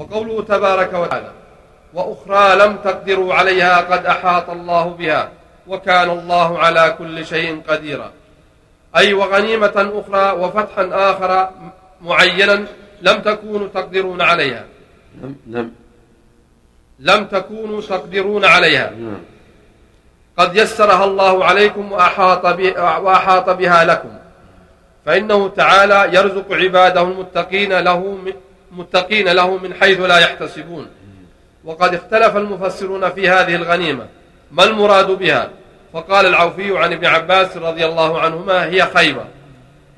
وقوله تبارك وتعالى وأخرى لم تقدروا عليها قد أحاط الله بها وكان الله على كل شيء قديرا. أي وغنيمة أخرى وفتحا آخر معينا لم تكونوا تقدرون عليها. لم لم لم تكونوا تقدرون عليها. نعم. قد يسرها الله عليكم وأحاط, وأحاط بها لكم. فإنه تعالى يرزق عباده المتقين له متقين له من حيث لا يحتسبون. وقد اختلف المفسرون في هذه الغنيمة. ما المراد بها؟ فقال العوفي عن ابن عباس رضي الله عنهما هي خيبة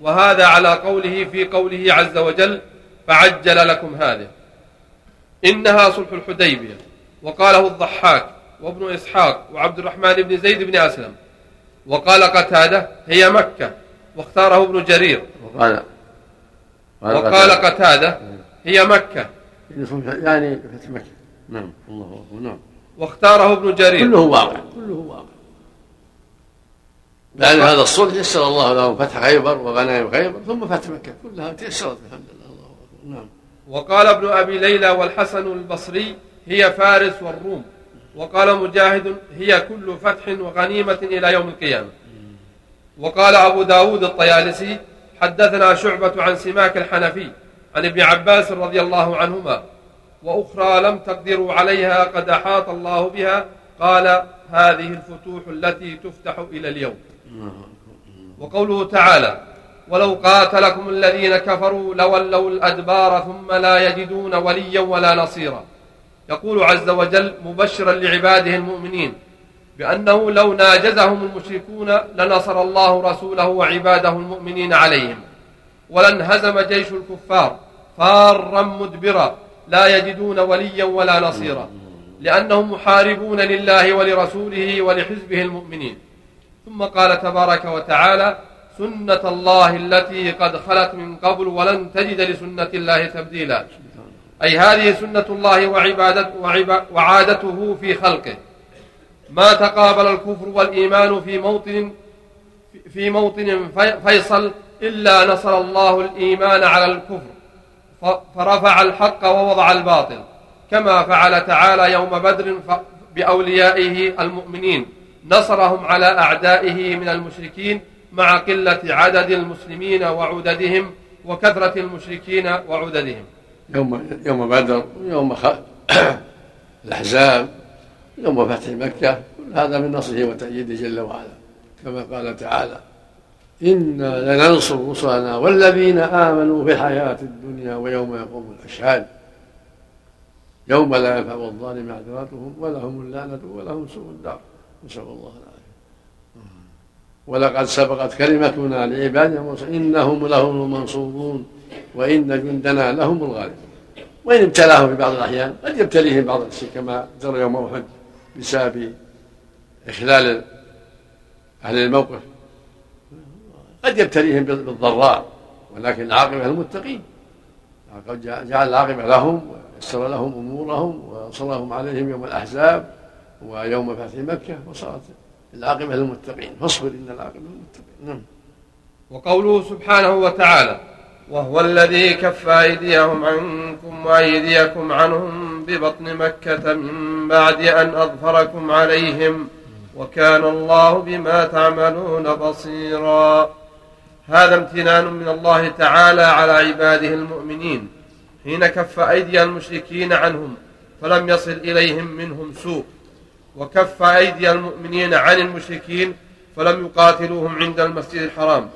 وهذا على قوله في قوله عز وجل فعجل لكم هذه. إنها صلح الحديبية. وقاله الضحاك وابن إسحاق وعبد الرحمن بن زيد بن أسلم. وقال قتادة هي مكة. واختاره ابن جرير. وقال وقال قتادة هي مكة. يعني فتح مكة. نعم الله أكبر نعم. واختاره ابن جرير. كله واقع. كله واقع. لأن هذا الصلح يسر الله لهم فتح خيبر وغنائم خيبر ثم فتح مكة. كلها تيسرت الحمد لله. الله أكبر نعم. وقال ابن أبي ليلى والحسن البصري هي فارس والروم. وقال مجاهد هي كل فتح وغنيمة إلى يوم القيامة. وقال أبو داود الطيالسي حدثنا شعبة عن سماك الحنفي. عن ابن عباس رضي الله عنهما وأخرى لم تقدروا عليها قد أحاط الله بها قال هذه الفتوح التي تفتح إلى اليوم. وقوله تعالى ولو قاتلكم الذين كفروا لولوا الأدبار ثم لا يجدون وليا ولا نصيرا. يقول عز وجل مبشرا لعباده المؤمنين بأنه لو ناجزهم المشركون لنصر الله رسوله وعباده المؤمنين عليهم. ولانهزم جيش الكفار فارا مدبرا لا يجدون وليا ولا نصيرا لأنهم محاربون لله ولرسوله ولحزبه المؤمنين. ثم قال تبارك وتعالى سنة الله التي قد خلت من قبل ولن تجد لسنة الله تبديلا. أي هذه سنة الله وعبادته وعادته في خلقه. ما تقابل الكفر والإيمان في موطن في موطن فيصل إلا نصر الله الإيمان على الكفر فرفع الحق ووضع الباطل كما فعل تعالى يوم بدر بأوليائه المؤمنين نصرهم على أعدائه من المشركين مع قلة عدد المسلمين وعددهم وكثرة المشركين وعددهم. يوم يوم بدر ويوم خ... الأحزاب يوم فتح مكة كل هذا من نصره وتأييده جل وعلا كما قال تعالى. إنا لننصر رسلنا والذين آمنوا في الحياة الدنيا ويوم يقوم الأشهاد. يوم لا ينفع الظالم معذرتهم ولهم اللعنة ولهم سوء الدار. نسأل الله العافية. ولقد سبقت كلمتنا لعبادنا إنهم لهم المنصورون وإن جندنا لهم الغالبون. وإن ابتلاهم في بعض الأحيان قد يبتليهم بعض الشيء كما جرى يوم أحد بسبب إخلال أهل الموقف. قد يبتليهم بالضراء ولكن العاقبة للمتقين. جعل العاقبة لهم ويسر لهم أمورهم ونصرهم عليهم يوم الأحزاب ويوم فتح مكة وصارت العاقبة للمتقين. فاصبر إن العاقبة للمتقين. نعم. وقوله سبحانه وتعالى وهو الذي كف أيديهم عنكم وأيديكم عنهم ببطن مكة من بعد أن أظفركم عليهم وكان الله بما تعملون بصيرا. هذا امتنان من الله تعالى على عباده المؤمنين حين كف أيدي المشركين عنهم فلم يصل إليهم منهم سوء. وكف أيدي المؤمنين عن المشركين فلم يقاتلوهم عند المسجد الحرام.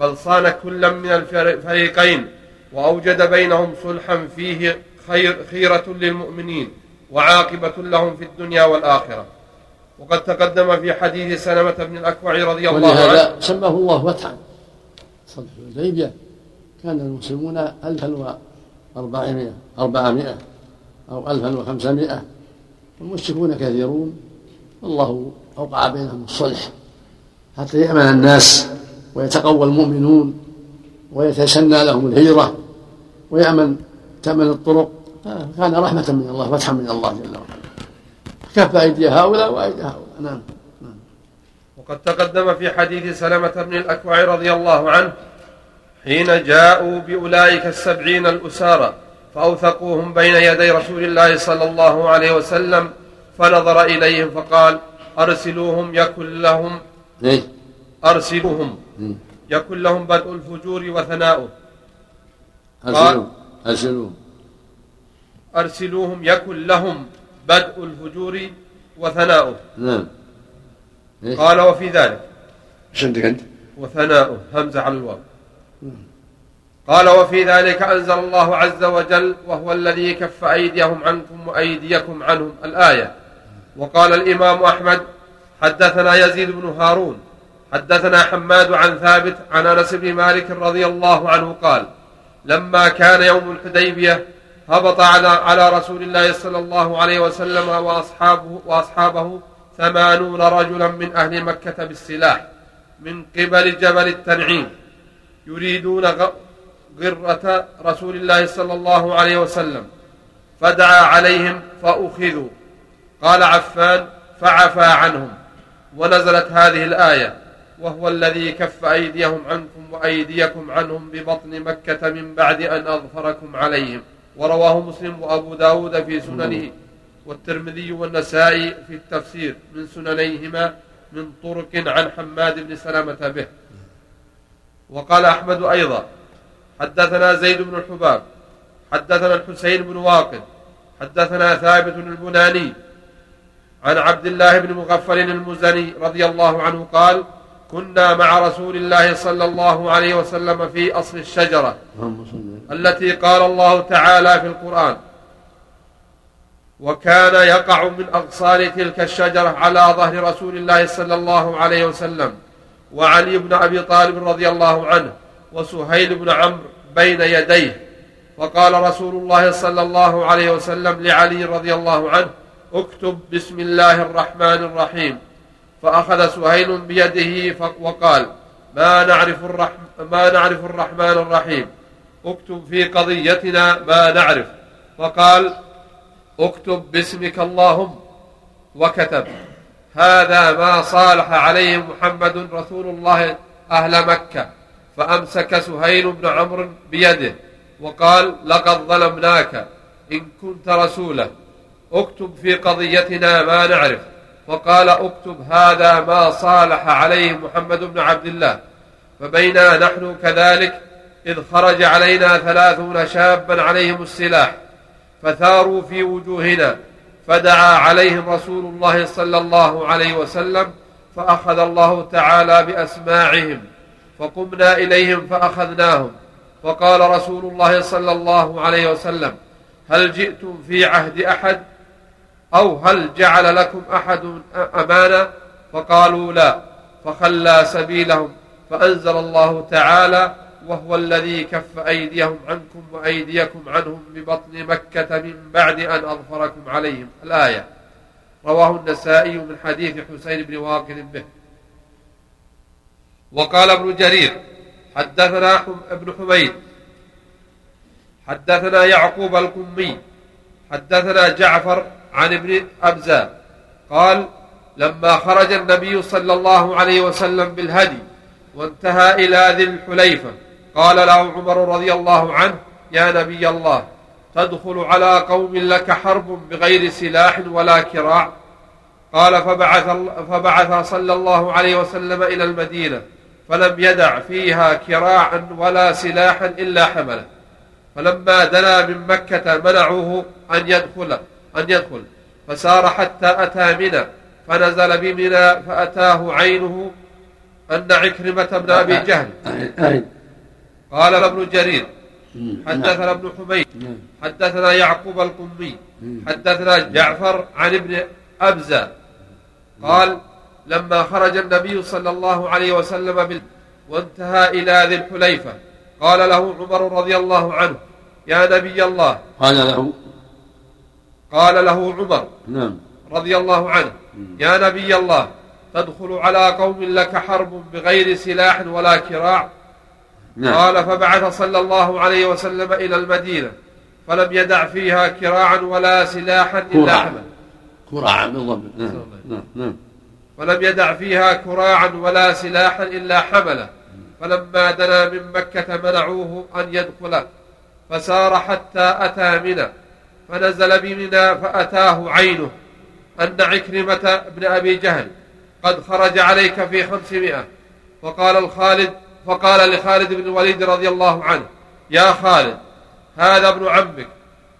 بل صان كلا من الفريقين وأوجد بينهم صلحا فيه خير خيرة للمؤمنين وعاقبة لهم في الدنيا والآخرة. وقد تقدم في حديث سلمة بن الأكوع رضي الله عنه. سماه الله فتحا صلح الحديبية كان المسلمون ألفا وأربعمائة أربعمائة أو ألفا وخمسمائة والمشركون كثيرون والله أوقع بينهم الصلح حتى يأمن الناس ويتقوى المؤمنون ويتسنى لهم الهجرة ويأمن تأمن الطرق. كان رحمة من الله فتحا من الله جل وعلا. كف أيدي هؤلاء وأيدي هؤلاء. نعم. وقد تقدم في حديث سلمة بن الأكوع رضي الله عنه حين جاءوا بأولئك السبعين الأسارى فأوثقوهم بين يدي رسول الله صلى الله عليه وسلم فنظر إليهم فقال أرسلوهم يكن لهم إيه؟ أرسلوهم يكن لهم بدء الفجور وثناؤه. أرسلوهم أرسلوهم. أرسلوهم يكن لهم بدء الفجور وثناؤه. نعم. إيه؟ قال وفي ذلك إيش عندك أنت؟ وثناؤه همزة على الواو قال وفي ذلك أنزل الله عز وجل وهو الذي كف أيديهم عنكم وأيديكم عنهم الآية وقال الإمام أحمد حدثنا يزيد بن هارون حدثنا حماد عن ثابت عن أنس بن مالك رضي الله عنه قال لما كان يوم الحديبية هبط على على رسول الله صلى الله عليه وسلم وأصحابه وأصحابه ثمانون رجلا من أهل مكة بالسلاح من قبل جبل التنعيم يريدون غرة رسول الله صلى الله عليه وسلم. فدعا عليهم فأخذوا. قال عفان فعفى عنهم. ونزلت هذه الآية وهو الذي كف أيديهم عنكم وأيديكم عنهم ببطن مكة من بعد أن أظفركم عليهم. ورواه مسلم وأبو داود في سننه. والترمذي والنسائي في التفسير من سننيهما من طرق عن حماد بن سلامة به. وقال أحمد أيضا حدثنا زيد بن الحباب حدثنا الحسين بن واقد حدثنا ثابت البناني عن عبد الله بن مغفل المزني رضي الله عنه قال كنا مع رسول الله صلى الله عليه وسلم في أصل الشجرة التي قال الله تعالى في القرآن وكان يقع من أغصان تلك الشجرة على ظهر رسول الله صلى الله عليه وسلم وعلي بن أبي طالب رضي الله عنه وسهيل بن عمرو بين يديه. فقال رسول الله صلى الله عليه وسلم لعلي رضي الله عنه اكتب بسم الله الرحمن الرحيم. فأخذ سهيل بيده وقال ما نعرف الرحم ما نعرف الرحمن الرحيم. اكتب في قضيتنا ما نعرف. فقال اكتب باسمك اللهم وكتب. هذا ما صالح عليه محمد رسول الله أهل مكة. فأمسك سهيل بن عمرو بيده وقال لقد ظلمناك إن كنت رسوله اكتب في قضيتنا ما نعرف. فقال اكتب هذا ما صالح عليه محمد بن عبد الله. فبينا نحن كذلك إذ خرج علينا ثلاثون شابا عليهم السلاح. فثاروا في وجوهنا. فدعا عليهم رسول الله صلى الله عليه وسلم فأخذ الله تعالى بأسماعهم فقمنا إليهم فأخذناهم. فقال رسول الله صلى الله عليه وسلم هل جئتم في عهد أحد؟ أو هل جعل لكم أحد أمانة فقالوا لا. فخلى سبيلهم فأنزل الله تعالى وهو الذي كف أيديهم عنكم وأيديكم عنهم ببطن مكة من بعد أن أظفركم عليهم. الآية. رواه النسائي من حديث حسين بن واقل به. وقال ابن جرير حدثنا ابن حميد. حدثنا يعقوب الكمي. حدثنا جعفر عن ابن أبزة. قال لما خرج النبي صلى الله عليه وسلم بالهدي وانتهى إلى ذي الحليفة قال له عمر رضي الله عنه يا نبي الله تدخل على قوم لك حرب بغير سلاح ولا كراع. قال فبعث, فبعث صلى الله عليه وسلم إلى المدينة فلم يدع فيها كراعا ولا سلاحا إلا حمله. فلما دنا من مكة منعوه أن يدخل أن يدخل فسار حتى أتى منى فنزل بمنى فأتاه عينه أن عكرمة بن أبي جهل. قال ابن جرير حدثنا ابن حميد حدثنا يعقوب القمي حدثنا جعفر عن ابن أبزة قال لما خرج النبي صلى الله عليه وسلم بال وانتهى إلى ذي الحليفة قال له عمر رضي الله عنه يا نبي الله. قال له. قال له عمر نعم. رضي الله عنه يا نبي الله تدخل على قوم لك حرب بغير سلاح ولا كراع نعم. قال فبعث صلى الله عليه وسلم إلى المدينة فلم يدع فيها كراعا ولا سلاحا إلا حمل كراعا بالضبط نعم. نعم. نعم. فلم يدع فيها كراعا ولا سلاحا إلا حملة فلما دنا من مكة منعوه أن يدخل فسار حتى أتى منى فنزل بمنى فأتاه عينه أن عكرمة بن أبي جهل قد خرج عليك في خمسمائة فقال الخالد فقال لخالد بن الوليد رضي الله عنه يا خالد هذا ابن عمك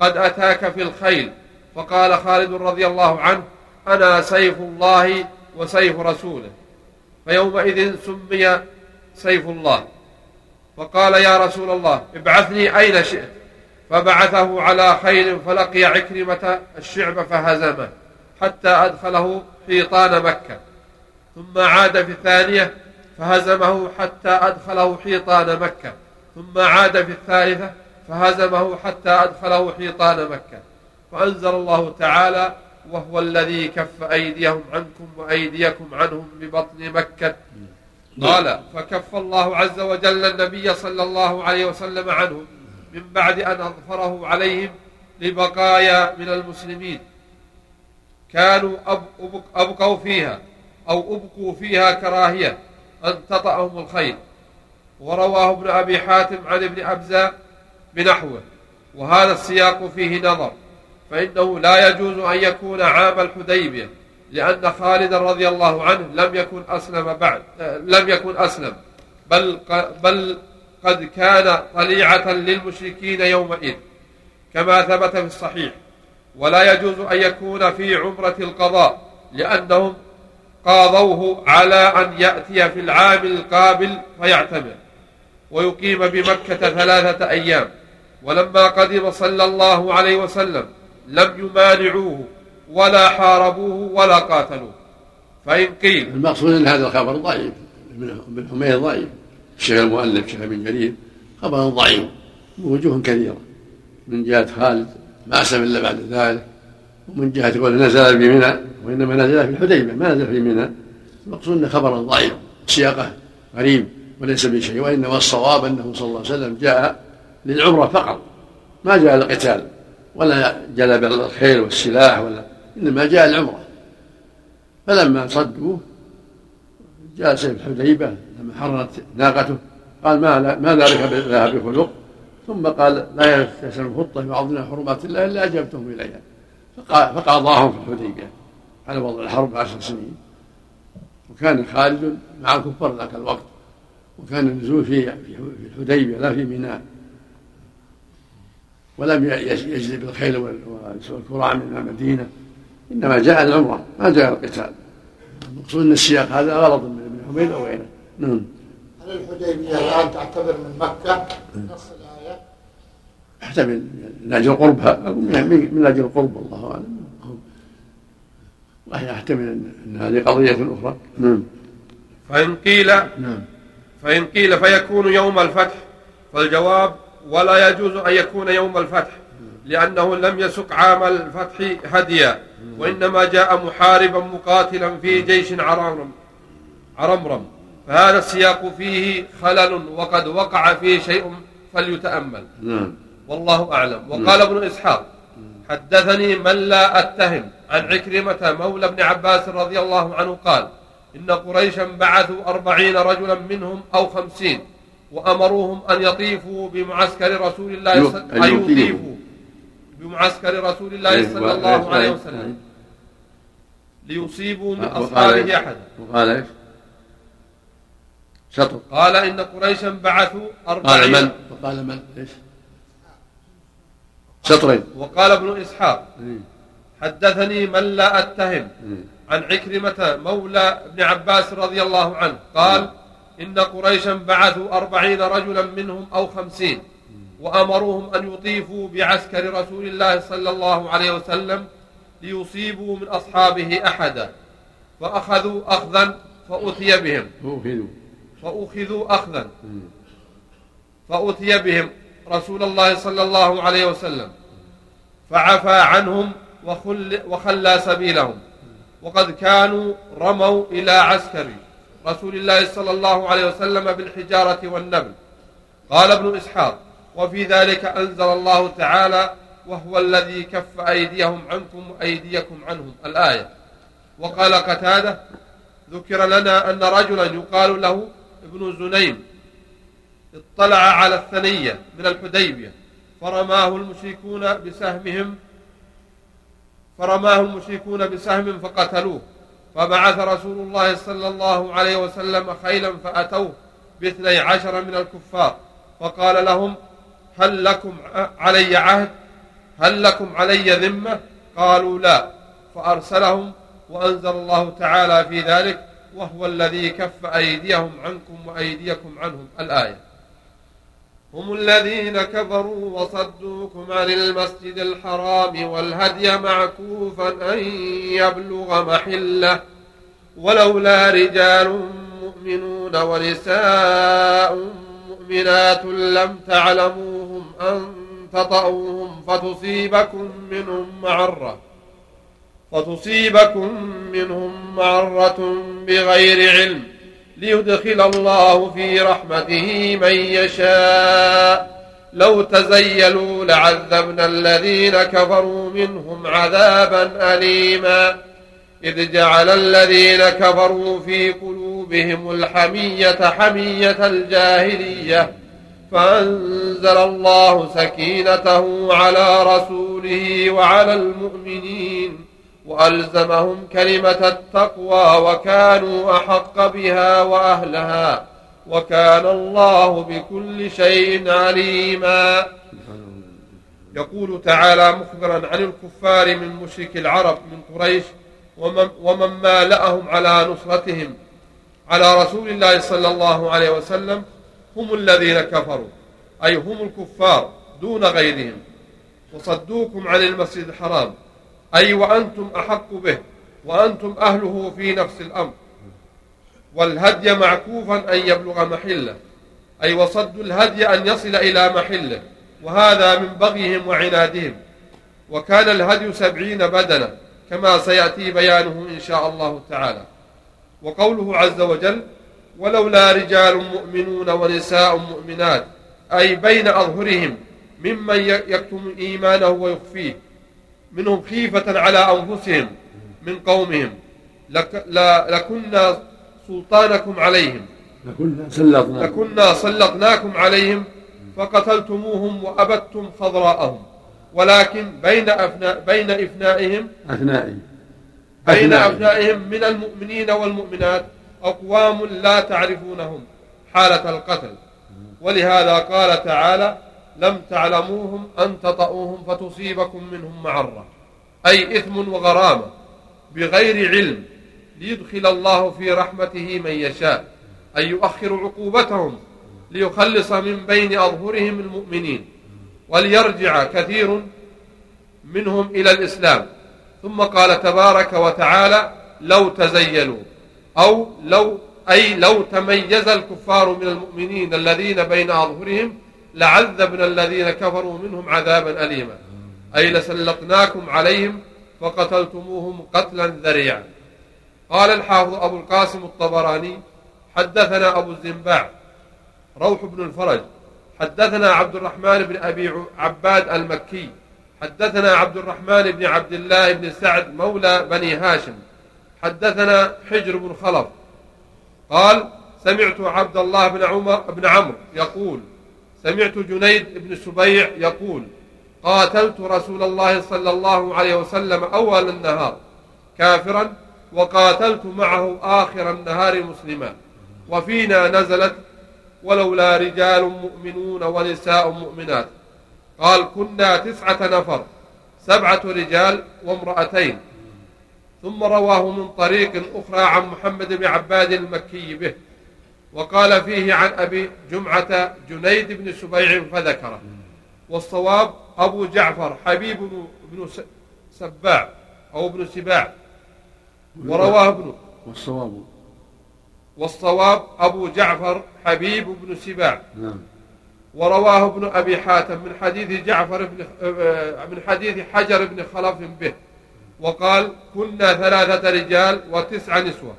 قد أتاك في الخيل. فقال خالد رضي الله عنه أنا سيف الله وسيف رسوله. فيومئذ سمي سيف الله. فقال يا رسول الله ابعثني أين شئت. فبعثه على خيل فلقي عكرمة الشعب فهزمه حتى أدخله حيطان مكة. ثم عاد في الثانية فهزمه حتى أدخله حيطان مكة. ثم عاد في الثالثة فهزمه حتى أدخله حيطان مكة. فأنزل الله تعالى وهو الذي كف أيديهم عنكم وأيديكم عنهم ببطن مكة. قال فكف الله عز وجل النبي صلى الله عليه وسلم عنهم من بعد أن أظفره عليهم لبقايا من المسلمين. كانوا أبقوا فيها أو أبقوا فيها كراهية. أن تطأهم الخيل ورواه ابن أبي حاتم عن ابن أبزة بنحوه. وهذا السياق فيه نظر. فإنه لا يجوز أن يكون عام الحديبية لأن خالد رضي الله عنه لم يكن أسلم بعد لم يكن أسلم. بل بل قد كان طليعة للمشركين يومئذ كما ثبت في الصحيح. ولا يجوز أن يكون في عمرة القضاء لأنهم قاضوه على أن يأتي في العام القابل فيعتمر ويقيم بمكة ثلاثة أيام. ولما قدم صلى الله عليه وسلم لم يمانعوه ولا حاربوه ولا قاتلوه. فإن قيل المقصود أن هذا الخبر ضعيف ابن حميد ضعيف. الشيخ المؤلف شيخ ابن جرير خبر ضعيف بوجوه كثيرة. من جهة خالد ما أسلم إلا بعد ذلك. ومن جهة يقول نزل بمنى وإنما نزل في الحديبية ما نزل في منى. المقصود أنه خبر ضعيف سياقه غريب وليس بشيء وإنما الصواب أنه صلى الله عليه وسلم جاء للعمرة فقط. ما جاء للقتال ولا جلب الخيل والسلاح ولا إنما جاء العمرة فلما صدوه جاء سيف الحديبة لما حررت ناقته قال ما ما ذلك لها بخلق ثم قال لا يستحسن الخطة في بعضنا حرمات الله إلا أجبتهم إليها. فقاضاهم في الحديبية. على وضع الحرب عشر سنين. وكان خالد مع الكفار ذاك الوقت. وكان النزول في في الحديبية لا في ميناء. ولم يجلب بالخيل والكراع من المدينة إنما جاء العمرة ما جاء القتال. المقصود أن السياق هذا غلط من ابن حميد أو غيره. نعم. هل الحديبية الآن تعتبر من مكة؟ نص الآية؟ تحتمل من أجل قربها من أجل القرب والله أعلم. ويحتمل أن هذه قضية أخرى. نعم. فإن قيل نعم. فإن قيل فيكون يوم الفتح فالجواب ولا يجوز أن يكون يوم الفتح لأنه لم يسق عام الفتح هديا وإنما جاء محاربا مقاتلا في جيش عرمرم عرمرم. فهذا السياق فيه خلل وقد وقع فيه شيء فليتأمل. نعم. والله أعلم. وقال ابن إسحاق حدثني من لا أتهم عن عكرمة مولى ابن عباس رضي الله عنه قال إن قريشا بعثوا أربعين رجلا منهم أو خمسين وأمروهم أن يطيفوا بمعسكر رسول الله أن يطيفوا. بمعسكر رسول الله إيه، صلى الله عليه وسلم. ليصيبوا من أصحابه أحدا وقال إيش؟ شطر. قال إن قريشا بعثوا أربعين قال من؟ وقال من؟ إيش؟ شطرين. وقال ابن إسحاق إيه. حدثني من لا أتهم إيه. عن عكرمة مولى ابن عباس رضي الله عنه قال إن قريشا بعثوا أربعين رجلا منهم أو خمسين وأمروهم أن يطيفوا بعسكر رسول الله صلى الله عليه وسلم ليصيبوا من أصحابه أحدا فأخذوا أخذا فأتي بهم. فأخذوا. أخذا. فأتي بهم. رسول الله صلى الله عليه وسلم. فعفى عنهم وخل وخلى سبيلهم. وقد كانوا رموا إلى عسكر رسول الله صلى الله عليه وسلم بالحجارة والنبل. قال ابن إسحاق وفي ذلك أنزل الله تعالى وهو الذي كف أيديهم عنكم وأيديكم عنهم الآية. وقال قتادة ذكر لنا أن رجلا يقال له ابن زنيم اطلع على الثنية من الحديبية. فرماه المشركون بسهمهم فرماه المشركون بسهم فقتلوه. فبعث رسول الله صلى الله عليه وسلم خيلا فأتوه باثني عشر من الكفار. فقال لهم هل لكم علي عهد؟ هل لكم علي ذمة؟ قالوا لا. فأرسلهم وأنزل الله تعالى في ذلك وهو الذي كف أيديهم عنكم وأيديكم عنهم الآية. هم الذين كفروا وصدوكم عن المسجد الحرام والهدي معكوفا أن يبلغ محلة ولولا رجال مؤمنون ونساء مؤمنات لم تعلموهم أن تطأوهم فتصيبكم منهم معرة فتصيبكم منهم معرة بغير علم ليدخل الله في رحمته من يشاء. لو تزيلوا لعذبنا الذين كفروا منهم عذابا أليما. إذ جعل الذين كفروا في قلوبهم الحمية حمية الجاهلية. فأنزل الله سكينته على رسوله وعلى المؤمنين. وألزمهم كلمة التقوى وكانوا أحق بها وأهلها وكان الله بكل شيء عليما. يقول تعالى مخبرا عن الكفار من مشرك العرب من قريش ومن, ومن مالأهم على نصرتهم. على رسول الله صلى الله عليه وسلم هم الذين كفروا أي هم الكفار دون غيرهم. وصدوكم عن المسجد الحرام. أي وأنتم أحق به وأنتم أهله في نفس الأمر. والهدي معكوفا أن يبلغ محله أي وصدوا الهدي أن يصل إلى محله وهذا من بغيهم وعنادهم. وكان الهدي سبعين بدنا كما سيأتي بيانه إن شاء الله تعالى. وقوله عز وجل ولولا رجال مؤمنون ونساء مؤمنات أي بين أظهرهم ممن يكتم إيمانه ويخفيه منهم خيفة على أنفسهم من قومهم. لك لكنا سلطانكم عليهم. لكنا سلطناكم. لكنا سلطناكم عليهم فقتلتموهم وأبدتم خضراءهم ولكن بين أفناء بين إفنائهم أثنائهم بين أفنائهم من المؤمنين والمؤمنات أقوام لا تعرفونهم حالة القتل. ولهذا قال تعالى لم تعلموهم أن تطؤوهم فتصيبكم منهم معرة. أي إثم وغرامة. بغير علم. ليدخل الله في رحمته من يشاء. أي يؤخر عقوبتهم. ليخلص من بين أظهرهم المؤمنين. وليرجع كثير منهم إلى الإسلام. ثم قال تبارك وتعالى لو تزيلوا. أو لو أي لو تميز الكفار من المؤمنين الذين بين أظهرهم لعذبنا الذين كفروا منهم عذابا أليما. أي لسلطناكم عليهم فقتلتموهم قتلا ذريعا. قال الحافظ أبو القاسم الطبراني حدثنا أبو الزنباع روح بن الفرج حدثنا عبد الرحمن بن أبي عباد المكي حدثنا عبد الرحمن بن عبد الله بن سعد مولى بني هاشم حدثنا حجر بن خلف. قال سمعت عبد الله بن عمر بن عمرو يقول سمعت جنيد بن سبيع يقول قاتلت رسول الله صلى الله عليه وسلم أول النهار كافرا وقاتلت معه آخر النهار مسلما. وفينا نزلت ولولا رجال مؤمنون ونساء مؤمنات. قال كنا تسعة نفر سبعة رجال وامرأتين. ثم رواه من طريق أخرى عن محمد بن عباد المكي به. وقال فيه عن أبي جمعة جنيد بن سبيع فذكره. والصواب أبو جعفر حبيب بن سباع أو ابن سباع. ورواه ابن والصواب. والصواب أبو جعفر حبيب بن سباع. نعم. ورواه ابن أبي حاتم من حديث جعفر بن من حديث حجر بن خلف به. وقال كنا ثلاثة رجال وتسع نسوة.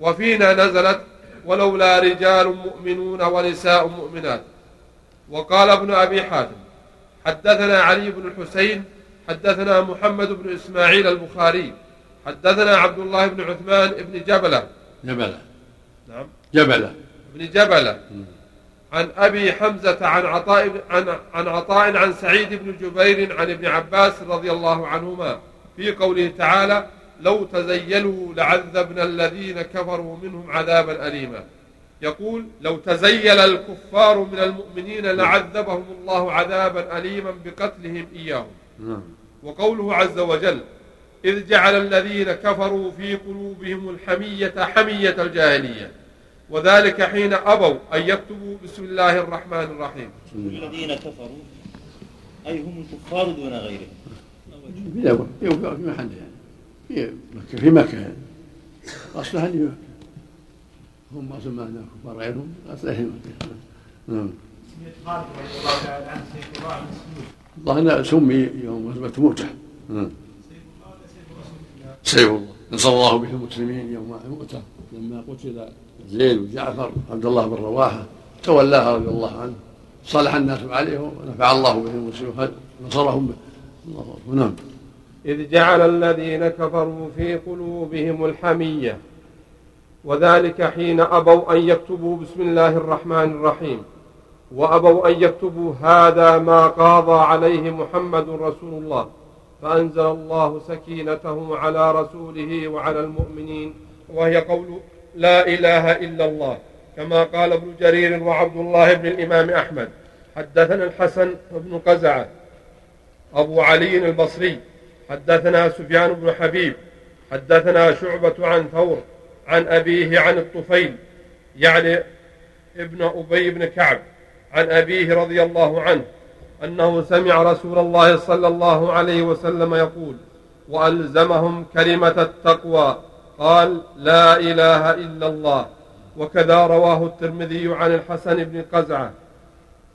وفينا نزلت ولولا رجال مؤمنون ونساء مؤمنات. وقال ابن أبي حاتم حدثنا علي بن الحسين حدثنا محمد بن إسماعيل البخاري حدثنا عبد الله بن عثمان بن جبلة. جبلة. نعم. جبلة. بن جبلة. عن أبي حمزة عن عطاء عن عن عطاء عن سعيد بن جبير عن ابن عباس رضي الله عنهما في قوله تعالى لو تزيلوا لعذبنا الذين كفروا منهم عذابا أليما يقول لو تزيل الكفار من المؤمنين لعذبهم الله عذابا أليما بقتلهم إياهم نعم وقوله عز وجل إذ جعل الذين كفروا في قلوبهم الحمية حمية الجاهلية وذلك حين أبوا أن يكتبوا بسم الله الرحمن الرحيم الذين كفروا أي هم الكفار دون غيرهم في محل يعني في مكة في يعني أصلها اللي مكة هم ما سمعنا كفار غيرهم أصلها في مكة نعم. الله انه سمي يوم غزوة مؤتة نعم. سيف الله. نصر الله به المسلمين يوم مؤتة لما قتل زيد وجعفر عبد الله بن رواحة تولاها رضي الله عنه. صالح الناس عليه ونفع الله به المسلمين نصرهم. به الله نعم. إذ جعل الذين كفروا في قلوبهم الحمية. وذلك حين أبوا أن يكتبوا بسم الله الرحمن الرحيم. وأبوا أن يكتبوا هذا ما قاضى عليه محمد رسول الله. فأنزل الله سكينته على رسوله وعلى المؤمنين. وهي قول لا إله إلا الله. كما قال ابن جرير وعبد الله بن الإمام أحمد. حدثنا الحسن بن قزعة. أبو علي البصري. حدثنا سفيان بن حبيب حدثنا شعبة عن ثور عن أبيه عن الطفيل يعني ابن أبي بن كعب عن أبيه رضي الله عنه أنه سمع رسول الله صلى الله عليه وسلم يقول وألزمهم كلمة التقوى قال لا إله إلا الله وكذا رواه الترمذي عن الحسن بن قزعة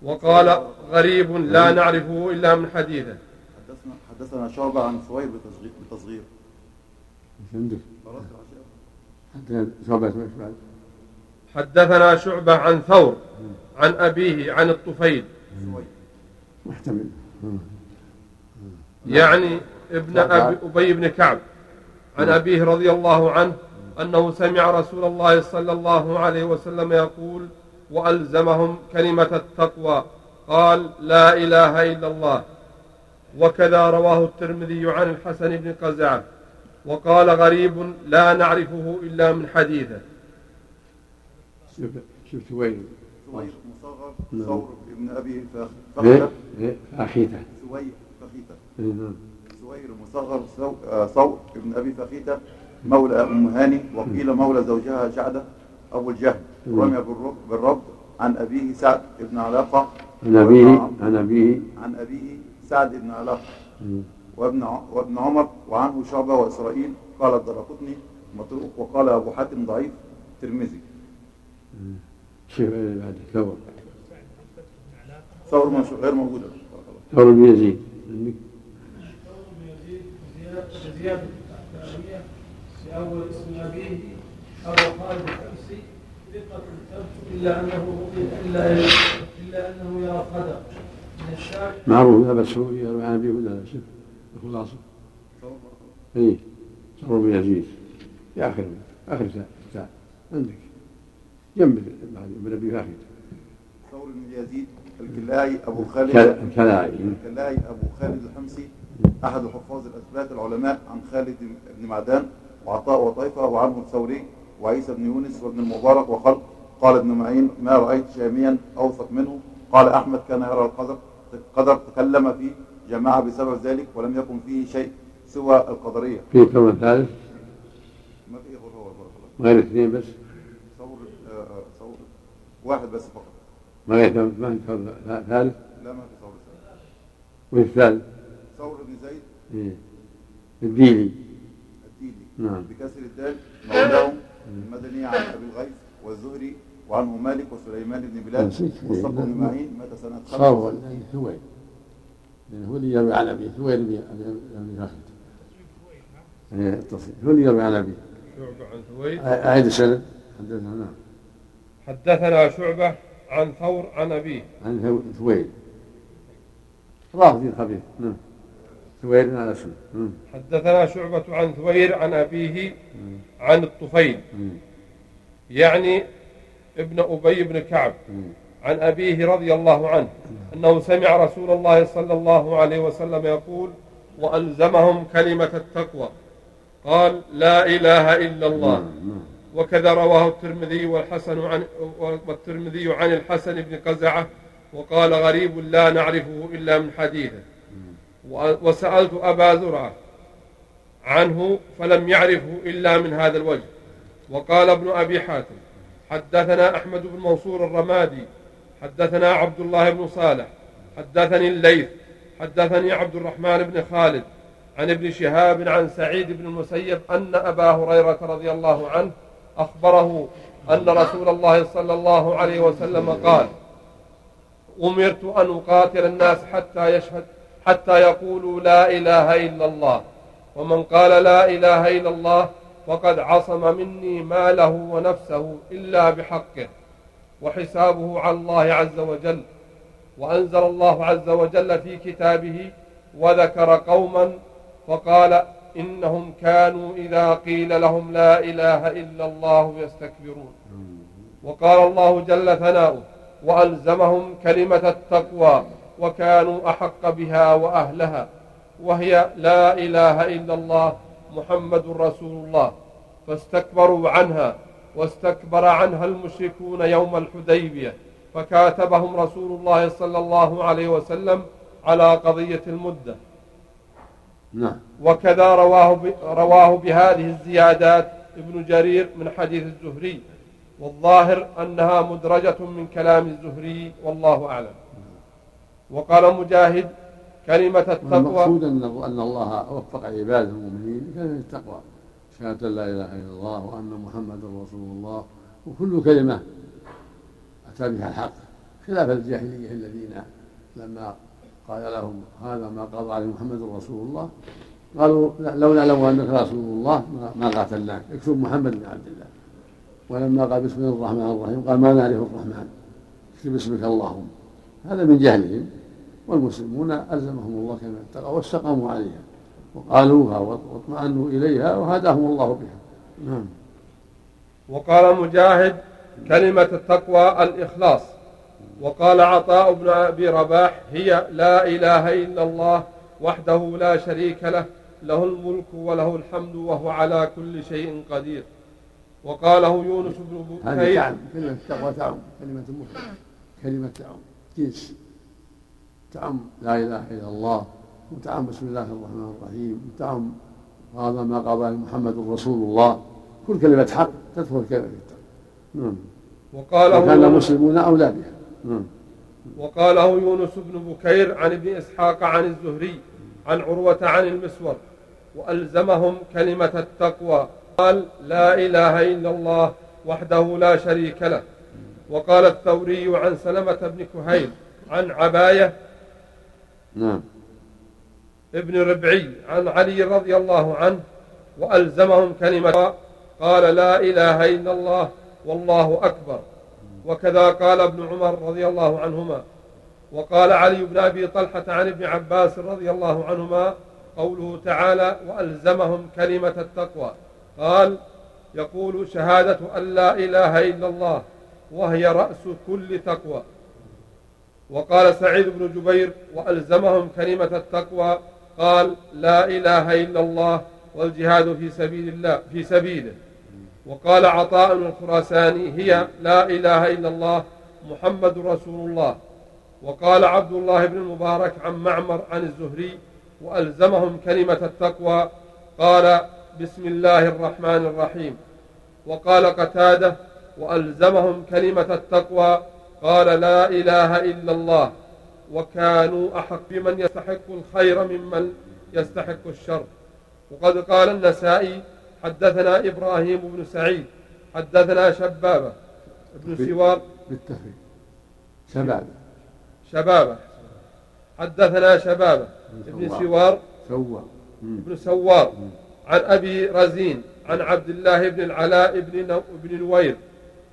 وقال غريب لا نعرفه إلا من حديثه حدثنا شعبة عن سويد بتصغير. بتصغير شعبة حدثنا شعبة عن ثور عن أبيه عن الطفيل. محتمل. يعني ابن أبي أبي بن كعب. عن أبيه رضي الله عنه أنه سمع رسول الله صلى الله عليه وسلم يقول وألزمهم كلمة التقوى. قال لا إله إلا الله. وكذا رواه الترمذي عن الحسن بن قزعة وقال غريب لا نعرفه إلا من حديثه. شوف وين مصغر نعم. ثور ابن أبي فخ- إيه فخيتة إيه اخيته سويد فخيتة. إيه، نعم. سوير مصغر آه، ثور ابن أبي فخيتة مولى أم هاني وقيل مولى زوجها جعدة أبو الجهل مم. رمي بالرب, عن أبيه سعد ابن علاقة. عن أبيه عن أبيه. عن أبيه سعد ابن علاقة. وابن ع- وابن عمر وعنه شعبة وإسرائيل. قال الدرقطني مطروق وقال أبو حاتم ضعيف. ترمذي. إيه بعد ثور ثور منشور غير موجودة. ثور بن يزيد. عندك زيادة. التعبية في أول اسم أبيه أبو خالد الحمصي ثقة ثبت إلا أنه إلا إلا أنه يرى الشام معروف لا هو يروي عن هدى شوف الخلاصه اي ثور بن يزيد في اخر آخر ساعة ساعة. عندك. جنب بعد ابن أبي فاخر ثور بن يزيد الكلاعي أبو خالد. كلاعي. الكلاعي أبو خالد الحمصي أحد حفاظ الأثبات العلماء عن خالد بن معدان وعطاء وطيفة وعنه الثوري وعيسى بن يونس وابن المبارك وخلق. قال ابن معين ما رأيت شاميا أوثق منه. قال أحمد كان يرى القدر. قدر تكلم فيه جماعة بسبب ذلك ولم يكن فيه شيء سوى القدرية. في كم ثالث؟ ما في غير هو بارك الله غير اثنين بس؟ ثور آه، ثور واحد بس فقط. ما غير ما في ثالث؟ لا ما في ثور ثالث. وين الثالث؟ ثور بن زيد. إيه. الديلي الديلي نعم. بكسر الدال مولاهم المدني عن أبي الغيث والزهري وعنه مالك وسليمان بن بلال. مصطفى بن معين مات سنة صار خمسة ثويل. لأنه هو اللي يروي عن أبيه ثويل بن أبي فاخر إيه، التصريف هو اللي يروي عن أبيه شعبة عن ثويد أعيد السند. حدثنا نعم. حدثنا شعبة عن ثور عن أبيه. عن ثو- ثويل. رافضين خبيث نعم. ثويل على اسمه نعم. حدثنا شعبة عن ثوير عن أبيه عن الطفيل. مم. يعني ابن أبي بن كعب. عن أبيه رضي الله عنه أنه سمع رسول الله صلى الله عليه وسلم يقول وألزمهم كلمة التقوى قال لا إله إلا الله وكذا رواه الترمذي والحسن عن والترمذي عن الحسن بن قزعة وقال غريب لا نعرفه إلا من حديثه وسألت أبا زرعة عنه فلم يعرفه إلا من هذا الوجه. وقال ابن أبي حاتم حدثنا أحمد بن منصور الرمادي حدثنا عبد الله بن صالح حدثني الليث حدثني عبد الرحمن بن خالد عن ابن شهاب عن سعيد بن المسيب أن أبا هريرة رضي الله عنه أخبره أن رسول الله صلى الله عليه وسلم قال أمرت أن أقاتل الناس حتى يشهد حتى يقولوا لا إله إلا الله ومن قال لا إله إلا الله فقد عصم مني ماله ونفسه إلا بحقه وحسابه على الله عز وجل وأنزل الله عز وجل في كتابه وذكر قوما فقال إنهم كانوا إذا قيل لهم لا إله إلا الله يستكبرون. وقال الله جل ثناؤه وألزمهم كلمة التقوى وكانوا أحق بها وأهلها وهي لا إله إلا الله محمد رسول الله فاستكبروا عنها واستكبر عنها المشركون يوم الحديبية فكاتبهم رسول الله صلى الله عليه وسلم على قضية المدة. نعم. وكذا رواه رواه بهذه الزيادات ابن جرير من حديث الزهري والظاهر أنها مدرجة من كلام الزهري والله أعلم. وقال مجاهد كلمة التقوى. المقصود أن أن الله وفق عباده المؤمنين لكلمة التقوى. شهادة لا إله إلا الله وأن محمدا رسول الله. وكل كلمة أتى بها الحق. خلاف الجاهلية الذين لما قال لهم هذا ما قضى عليه محمد رسول الله قالوا لو نعلم انك رسول الله ما قاتلناك. اكتب محمد بن عبد الله. ولما قال بسم الله الرحمن الرحيم قال ما نعرف الرحمن. اكتب اسمك اللهم. هذا من جهلهم. والمسلمون ألزمهم الله كما اتقوا واستقاموا عليها وقالوها واطمأنوا إليها وهداهم الله بها. نعم. وقال مجاهد كلمة التقوى الإخلاص. وقال عطاء بن أبي رباح هي لا إله إلا الله وحده لا شريك له له الملك وله الحمد وهو على كل شيء قدير. وقاله يونس بن هذه بكير تعم كلمة التقوى تعم كلمة المفرد كلمة تعم جنس. تعم لا إله إلا الله. وتعم بسم الله الرحمن الرحيم. وتعم هذا ما قضى محمد رسول الله. كل كلمة حق تدخل كلمة التقوى نعم. وقاله وكان المسلمون أولى بها. نعم. وقاله يونس بن بكير عن ابن إسحاق عن الزهري عن عروة عن المسور وألزمهم كلمة التقوى. قال لا إله إلا الله وحده لا شريك له. وقال الثوري عن سلمة بن كهيل عن عباية نعم. ابن ربعي عن علي رضي الله عنه وألزمهم كلمة قال لا إله إلا الله والله أكبر. وكذا قال ابن عمر رضي الله عنهما. وقال علي بن أبي طلحة عن ابن عباس رضي الله عنهما قوله تعالى وألزمهم كلمة التقوى. قال يقول شهادة أن لا إله إلا الله وهي رأس كل تقوى. وقال سعيد بن جبير وألزمهم كلمة التقوى قال لا إله إلا الله والجهاد في سبيل الله في سبيله. وقال عطاء الخراساني هي لا إله إلا الله محمد رسول الله. وقال عبد الله بن المبارك عن معمر عن الزهري وألزمهم كلمة التقوى. قال بسم الله الرحمن الرحيم. وقال قتادة وألزمهم كلمة التقوى قال لا إله إلا الله. وكانوا أحق بمن يستحق الخير ممن يستحق الشر. وقد قال النسائي حدثنا إبراهيم بن سعيد حدثنا شبابة بن سوار. بالتفريق. شباب شبابة. حدثنا شبابة بن سوار. مم. بن سوار. عن أبي رزين عن عبد الله بن العلاء بن بن نوير.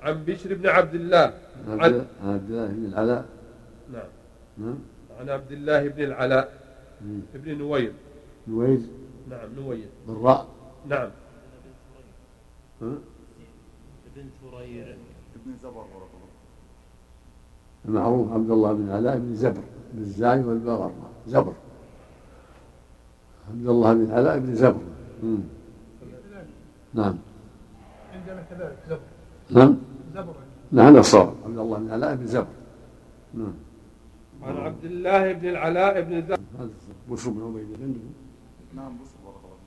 عن بشر بن عبد الله. عبد عن عبد الله بن العلاء. نعم. نعم. عن عبد الله بن العلاء. بن نوير نويز نعم نوير بالراء نعم. ها؟ ابن ثرير ابن زبر المعروف عبد الله بن علاء بن زبر بالزاي والبغر. زبر. عبد الله بن علاء بن زبر. مم. نعم. عندنا كذلك زبر. نعم. زبر نعم هذا الصواب عبد الله بن علاء بن زبر. نعم. عن عبد الله بن العلاء بن زبر. هذا بشر بن عبيد الله. عندكم نعم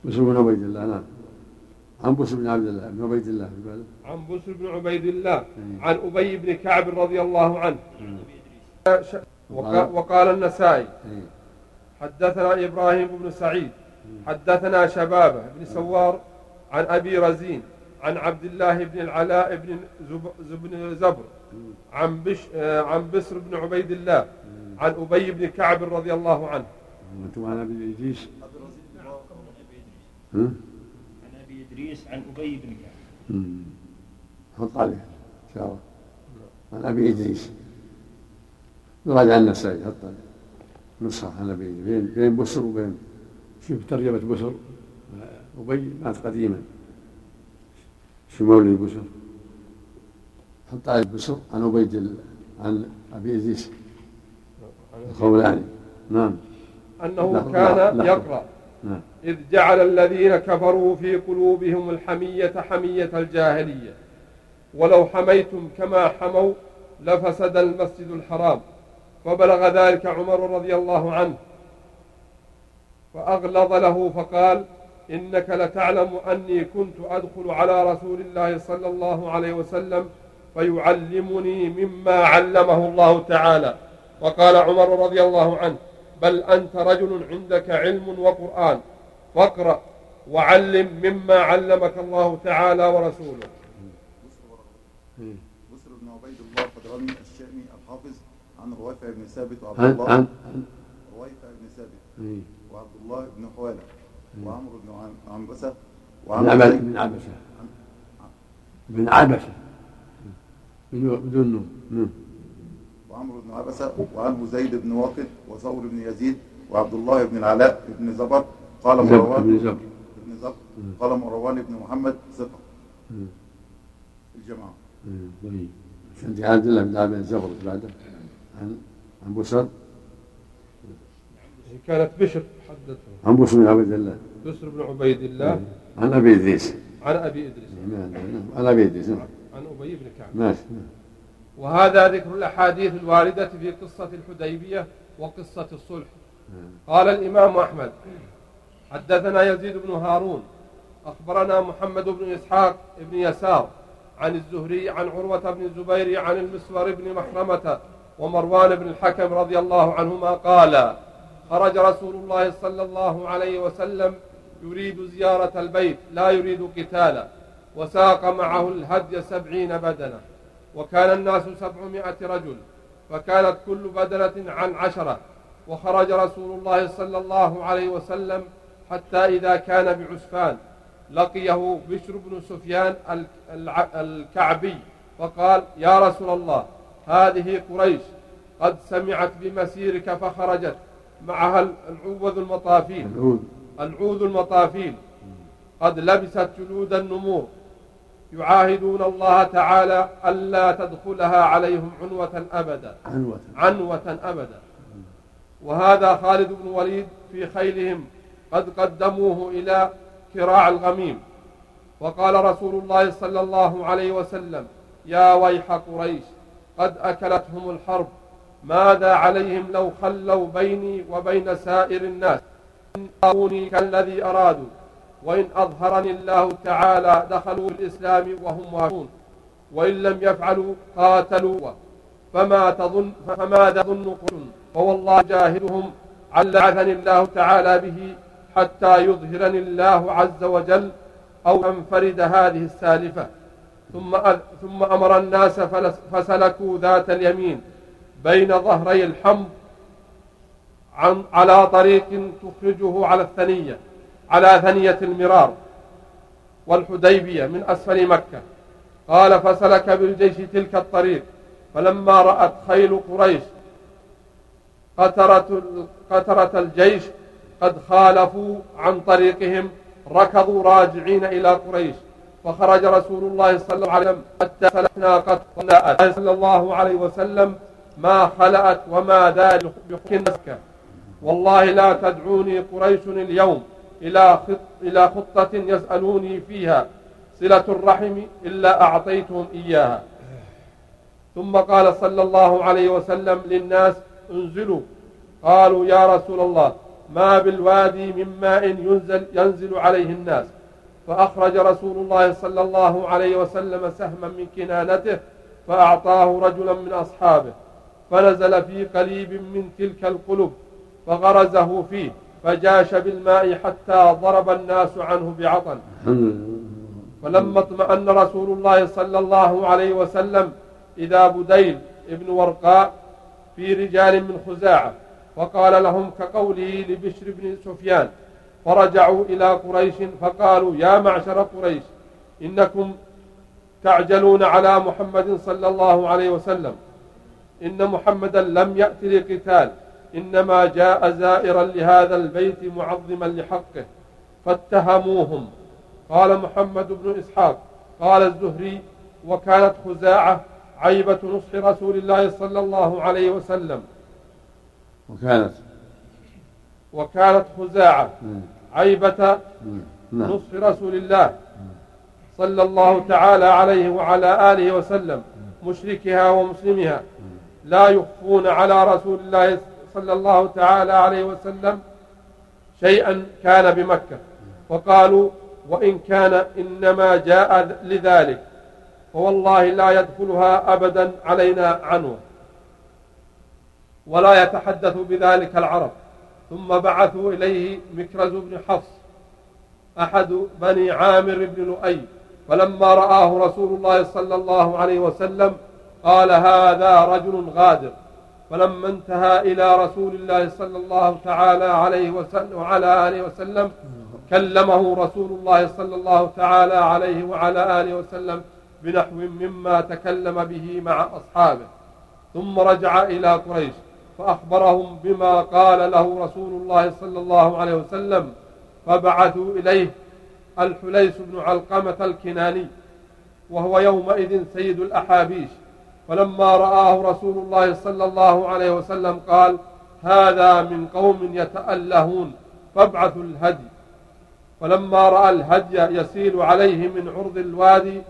بشر بن عبيد الله. نعم. عن بشر بن عبد الله بن عبيد الله عن بسر بن عبيد الله. عن أبي بن كعب رضي الله عنه. وقال, وقال النسائي. إيه. حدثنا إبراهيم بن سعيد. حدثنا شبابة بن سوار. عن أبي رزين. عن عبد الله بن العلاء بن زب- زب- زبر. عن بش آه، عن بسر بن عبيد الله. عن أبي بن كعب رضي الله عنه. وأنتم عن أبي إدريس؟ عن أبي إدريس عن أبي بن كعب. حط عليه إن شاء الله. عن أبي إدريس. يراجع النسائي حط عليه نسخه عن أبي. بين بين بسر وبين شوف ترجمة بسر. أبي مات قديما. شو مولد بسر حط عليه بسر عن عبيد ال- عن أبي ادريس الخولاني نعم. أنه لحظة، كان لحظة. يقرأ. نعم. إذ جعل الذين كفروا في قلوبهم الحمية حمية الجاهلية. ولو حميتم كما حموا لفسد المسجد الحرام. فبلغ ذلك عمر رضي الله عنه. فأغلظ له فقال إنك لتعلم أني كنت أدخل على رسول الله صلى الله عليه وسلم فيعلمني مما علمه الله تعالى. وقال عمر رضي الله عنه بل أنت رجل عندك علم وقرآن فاقرأ وعلم مما علمك الله تعالى ورسوله. بصر بن عبيد الله القدراني الشامي الحافظ عن روافع بن ثابت وعبد الله. رويفع بن ثابت إيه. وعبد الله بن حوالة وعمرو بن عن- عنبسة بن وعمرو عبس بن بن عبسة بن عبسة بدون بدون نون. وعمرو بن عبسة وعنه زيد بن واقد. وثور بن يزيد. وعبد الله بن العلاء بن زبر. قال مروان بن زبر. بن زبر. قال مروان بن محمد ثقة. الجماعة. طيب عندي عبد الله بن عبد زبر بعده. عن عن بسر كانت بشر حدثه. عن بسر بن عبد الله. بشر بن عبيد الله. عن أبي إدريس. عن أبي إدريس. عن أبي إدريس نعم. عن أبي بن كعب. ماشي وهذا ذكر الأحاديث الواردة في قصة الحديبية وقصة الصلح. قال الإمام أحمد حدثنا يزيد بن هارون. أخبرنا محمد بن إسحاق بن يسار عن الزهري عن عروة بن الزبير عن المسور بن مخرمة ومروان بن الحكم رضي الله عنهما قال خرج رسول الله صلى الله عليه وسلم يريد زيارة البيت لا يريد قتالا وساق معه الهدي سبعين بدنة. وكان الناس سبعمائة رجل. فكانت كل بدنة عن عشرة. وخرج رسول الله صلى الله عليه وسلم حتى إذا كان بعسفان. لقيه بشر بن سفيان الكعبي. فقال يا رسول الله هذه قريش قد سمعت بمسيرك فخرجت. معها العوذ المطافيل العود المطافيل قد لبست جلود النمور. يعاهدون الله تعالى ألا تدخلها عليهم عنوة أبدا. عنوة. عنوة أبدا. وهذا خالد بن وليد في خيلهم قد قدموه إلى كراع الغميم. وقال رسول الله صلى الله عليه وسلم يا ويح قريش قد أكلتهم الحرب. ماذا عليهم لو خلوا بيني وبين سائر الناس؟ أروني كالذي أرادوا وإن أظهرني الله تعالى دخلوا الإسلام وهم واهون وإن لم يفعلوا قاتلوا فما تظن فماذا ظن قل فوالله جاهدهم على بعثني الله تعالى به حتى يظهرني الله عز وجل أو أنفرد هذه السالفة. ثم ثم أمر الناس فسلكوا ذات اليمين بين ظهري الحمض عن على طريق تخرجه على الثنية على ثنية المرار والحديبية من أسفل مكة. قال فسلك بالجيش تلك الطريق فلما رأت خيل قريش قترة, قترة الجيش قد خالفوا عن طريقهم ركضوا راجعين إلى قريش. فخرج رسول الله صلى الله عليه وسلم حتى سلكنا قد صلى الله عليه وسلم ما خلأت وما ذلك بخنسك والله لا تدعوني قريش اليوم إلى خط إلى خطة يسألوني فيها. صلة الرحم إلا أعطيتهم إياها. ثم قال صلى الله عليه وسلم للناس انزلوا. قالوا يا رسول الله ما بالوادي من ماء ينزل, ينزل عليه الناس. فأخرج رسول الله صلى الله عليه وسلم سهما من كنانته فأعطاه رجلا من أصحابه. فنزل في قليب من تلك القلوب. فغرزه فيه فجاش بالماء حتى ضرب الناس عنه بعطن. فلما اطمأن رسول الله صلى الله عليه وسلم إذا بديل ابن ورقاء في رجال من خزاعة وقال لهم كقوله لبشر بن سفيان فرجعوا إلى قريش فقالوا يا معشر قريش إنكم تعجلون على محمد صلى الله عليه وسلم إن محمدا لم يأت لقتال إنما جاء زائرا لهذا البيت معظما لحقه فاتهموهم. قال محمد بن إسحاق قال الزهري وكانت خزاعة عيبة نصح رسول الله صلى الله عليه وسلم. وكانت. وكانت خزاعة عيبة نعم. نصح رسول الله صلى الله تعالى عليه وعلى آله وسلم مشركها ومسلمها. لا يخفون على رسول الله صلى الله تعالى عليه وسلم شيئا كان بمكة. وقالوا وإن كان إنما جاء لذلك فوالله لا يدخلها أبدا علينا عنه. ولا يتحدث بذلك العرب. ثم بعثوا إليه مكرز بن حفص أحد بني عامر بن لؤي. فلما رآه رسول الله صلى الله عليه وسلم قال هذا رجل غادر. فلما انتهى إلى رسول الله صلى الله تعالى عليه وسلم وعلى آله وسلم كلمه رسول الله صلى الله تعالى عليه وعلى آله وسلم بنحو مما تكلم به مع أصحابه. ثم رجع إلى قريش فأخبرهم بما قال له رسول الله صلى الله عليه وسلم فبعثوا إليه الحليس بن علقمة الكناني وهو يومئذ سيد الأحابيش. فلما رآه رسول الله صلى الله عليه وسلم قال هذا من قوم يتألهون فابعثوا الهدي. فلما رأى الهدي يسيل عليه من عرض الوادي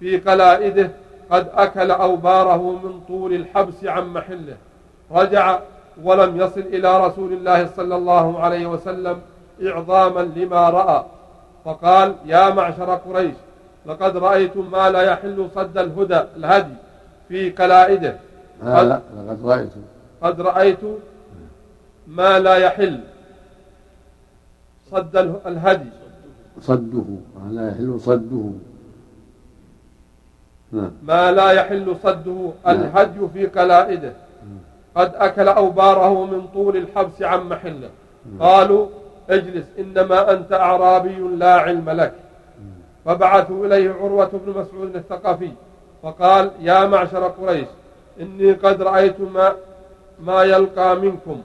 في قلائده قد أكل أوباره من طول الحبس عن محله. رجع ولم يصل إلى رسول الله صلى الله عليه وسلم إعظاما لما رأى فقال يا معشر قريش لقد رأيتم ما لا يحل صد الهدى الهدي. في قلائده لا لا لقد رأيت. قد رأيت ما لا يحل. صد الهدي. صده ما لا يحل صده. نعم. ما لا يحل صده الهدي في قلائده قد أكل أوباره من طول الحبس عن محله قالوا اجلس إنما أنت أعرابي لا علم لك. فبعثوا إليه عروة بن مسعود الثقفي. فقال يا معشر قريش إني قد رأيت ما, ما يلقى منكم.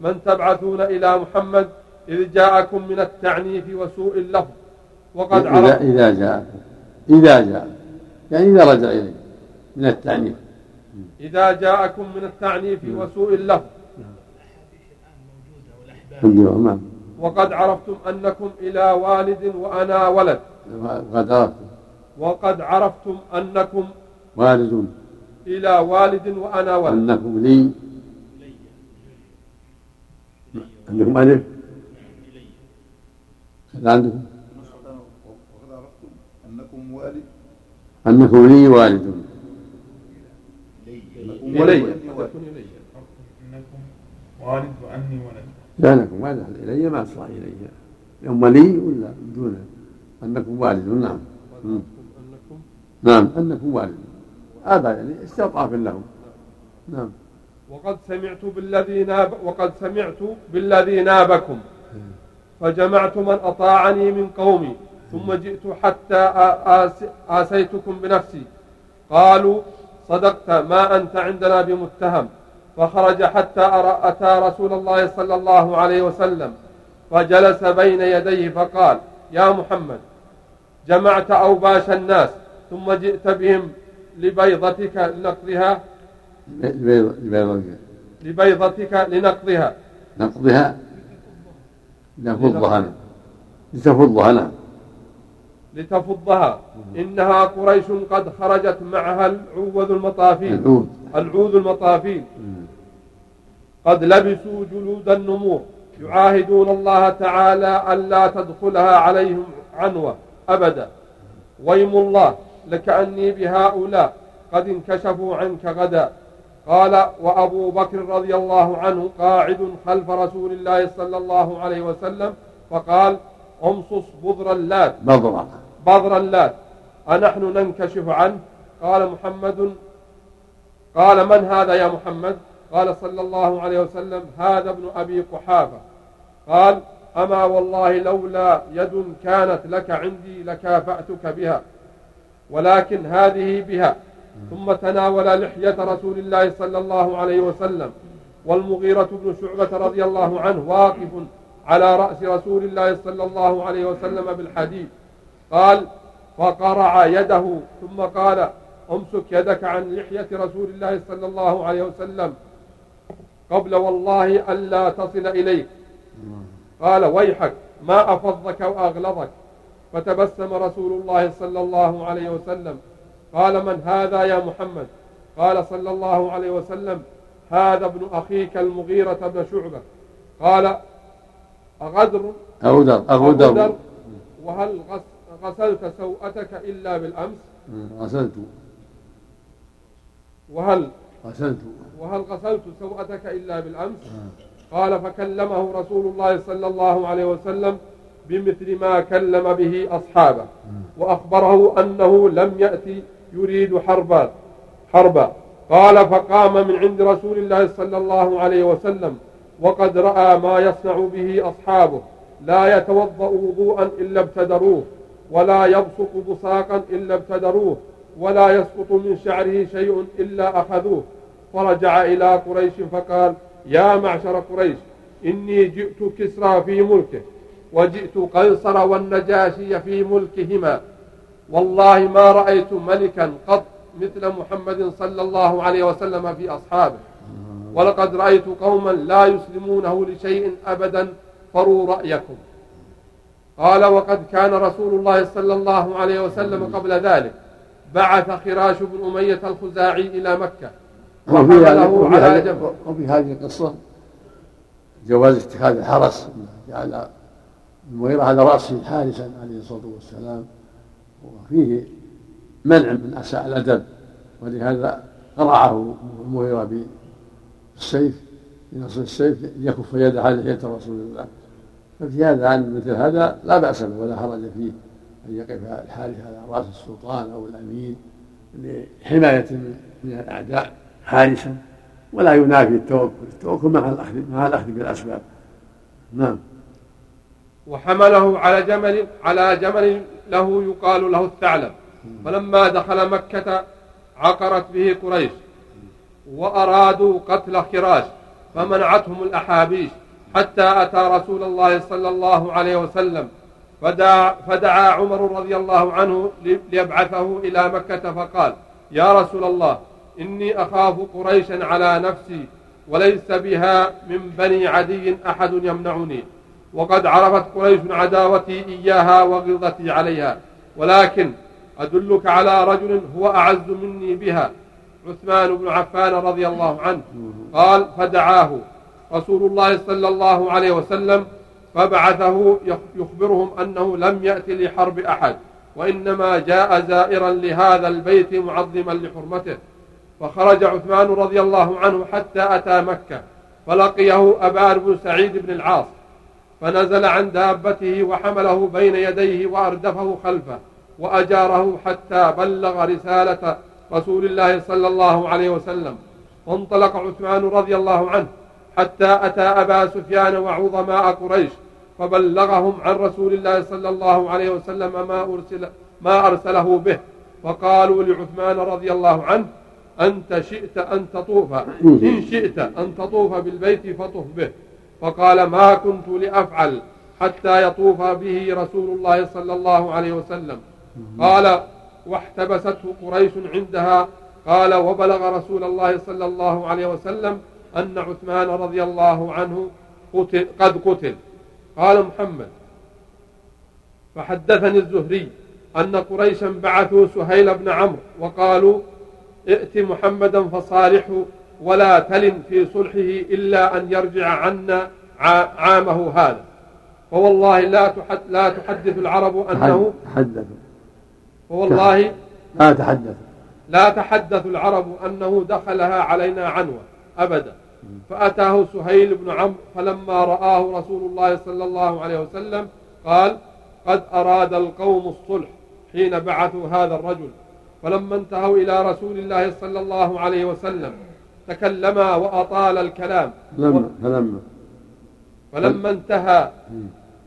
من تبعثون إلى محمد إذ جاءكم من التعنيف وسوء اللفظ. وقد إذا, إذا جاءكم إذا جاء. يعني إذا رجع إليه من التعنيف. إذا جاءكم من التعنيف وسوء اللفظ. نعم وقد عرفتم أنكم إلى والد وأنا ولد. وقد عرفتم. وقد عرفتم أنكم والد إلى والد وأنا ولد أنكم لي. أنكم ألف؟ كذا عندكم. وقد عرفتم أنكم والد أنكم لي والد ولي أنكم والد وأني ولد لا لكم ما دخل إلي ما أصلح إلي. يوم لي ولا دونه أنكم والد نعم. نعم. أنكم والد هذا يعني استطاف لهم. نعم. وقد سمعت بالذي ناب وقد سمعت بالذي نابكم. فجمعت من أطاعني من قومي ثم جئت حتى آسيتكم بنفسي. قالوا صدقت ما أنت عندنا بمتهم. فخرج حتى أتى رسول الله صلى الله عليه وسلم. فجلس بين يديه فقال يا محمد جمعت أوباش الناس ثم جئت بهم لبيضتك لنقضها. لبيض لبيض لبيضتك لنقضها. نقضها؟ نعم لتفضها نعم. لتفضها. إنها قريش قد خرجت معها العوذ المطافيل العود العوذ المطافيل قد لبسوا جلود النمور. يعاهدون الله تعالى ألا تدخلها عليهم عنوة أبدا. ويم الله. لكأني بهؤلاء قد انكشفوا عنك غدا. قال وأبو بكر رضي الله عنه قاعد خلف رسول الله صلى الله عليه وسلم فقال امصص بذر اللات. بضرة بذر اللات. أنحن ننكشف عنه؟ قال محمد قال من هذا يا محمد؟ قال صلى الله عليه وسلم هذا ابن أبي قحافة. قال أما والله لولا يد كانت لك عندي لكافأتك بها. ولكن هذه بها. ثم تناول لحية رسول الله صلى الله عليه وسلم. والمغيرة بن شعبة رضي الله عنه واقف على رأس رسول الله صلى الله عليه وسلم بالحديد قال فقرع يده. ثم قال أمسك يدك عن لحية رسول الله صلى الله عليه وسلم قبل والله ألا تصل إليك. قال ويحك ما أفضك وأغلظك. فتبسم رسول الله صلى الله عليه وسلم. قال من هذا يا محمد؟ قال صلى الله عليه وسلم هذا ابن أخيك المغيرة بن شعبة. قال أغدر؟ أغدر أغدر. وهل غسلت سوءتك إلا بالأمس؟ غسلت. وهل غسلت. وهل غسلت سوءتك إلا بالأمس؟ قال فكلمه رسول الله صلى الله عليه وسلم بمثل ما كلم به أصحابه. وأخبره أنه لم يأتي يريد حربا. حربا. قال فقام من عند رسول الله صلى الله عليه وسلم وقد رأى ما يصنع به أصحابه. لا يتوضأ وضوءا إلا ابتدروه ولا يبصق بصاقا إلا ابتدروه ولا يسقط من شعره شيء إلا أخذوه. فرجع إلى قريش فقال يا معشر قريش إني جئت كسرى في ملكه. وجئت قيصر والنجاشي في ملكهما. والله ما رأيت ملكا قط مثل محمد صلى الله عليه وسلم في أصحابه. ولقد رأيت قوما لا يسلمونه لشيء أبدا فروا رأيكم. قال وقد كان رسول الله صلى الله عليه وسلم قبل ذلك. بعث خراش بن أمية الخزاعي إلى مكة. وحمله على جبل. وفي هذه القصة جواز اتخاذ الحرس. جعل المغيرة على رأسه حارسا عليه الصلاة والسلام وفيه منع من أساء الأدب ولهذا قرعه المغيرة بالسيف بنصر السيف ليكف يده على لحية رسول الله. ففي هذا عن مثل هذا لا بأس به ولا حرج فيه أن يقف الحارس على رأس السلطان أو الأمير لحماية من الأعداء حارسا ولا ينافي التوكل. التوكل مع الأخذ مع الأخذ بالأسباب. نعم. وحمله على جمل على جمل له يقال له الثعلب. فلما دخل مكة عقرت به قريش وأرادوا قتل خراش فمنعتهم الأحابيش حتى أتى رسول الله صلى الله عليه وسلم. فدعا, فدعا عمر رضي الله عنه ليبعثه إلى مكة فقال يا رسول الله إني أخاف قريشا على نفسي وليس بها من بني عدي أحد يمنعني. وقد عرفت قريش عداوتي إياها وغلظتي عليها. ولكن أدلك على رجل هو أعز مني بها عثمان بن عفان رضي الله عنه. قال فدعاه رسول الله صلى الله عليه وسلم فبعثه يخبرهم أنه لم يأتي لحرب أحد وإنما جاء زائرا لهذا البيت معظما لحرمته. فخرج عثمان رضي الله عنه حتى أتى مكة فلقيه أبان بن سعيد بن العاص. فنزل عن دابته وحمله بين يديه وأردفه خلفه وأجاره حتى بلغ رسالة رسول الله صلى الله عليه وسلم. وانطلق عثمان رضي الله عنه حتى أتى أبا سفيان وعظماء قريش فبلغهم عن رسول الله صلى الله عليه وسلم ما أرسل ما أرسله به. فقالوا لعثمان رضي الله عنه أنت شئت أن تطوف. إن شئت أن تطوف بالبيت فطف به. فقال ما كنت لأفعل حتى يطوف به رسول الله صلى الله عليه وسلم. قال واحتبسته قريش عندها. قال وبلغ رسول الله صلى الله عليه وسلم أن عثمان رضي الله عنه قتل قد قتل. قال محمد فحدثني الزهري أن قريشا بعثوا سهيل بن عمرو وقالوا ائت محمدا فصالحه ولا تلن في صلحه إلا أن يرجع عنا عامه هذا. فوالله لا لا تحدث العرب أنه تحدث فوالله لا تحدث لا تحدث العرب أنه دخلها علينا عنوة أبدا. فأتاه سهيل بن عمرو فلما رآه رسول الله صلى الله عليه وسلم قال قد أراد القوم الصلح حين بعثوا هذا الرجل. فلما انتهوا إلى رسول الله صلى الله عليه وسلم تكلما وأطال الكلام. فلما فلما فلما انتهى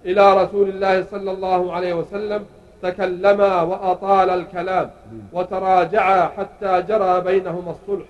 إلى رسول الله صلى الله عليه وسلم تكلما وأطال الكلام وتراجعا حتى جرى بينهما الصلح.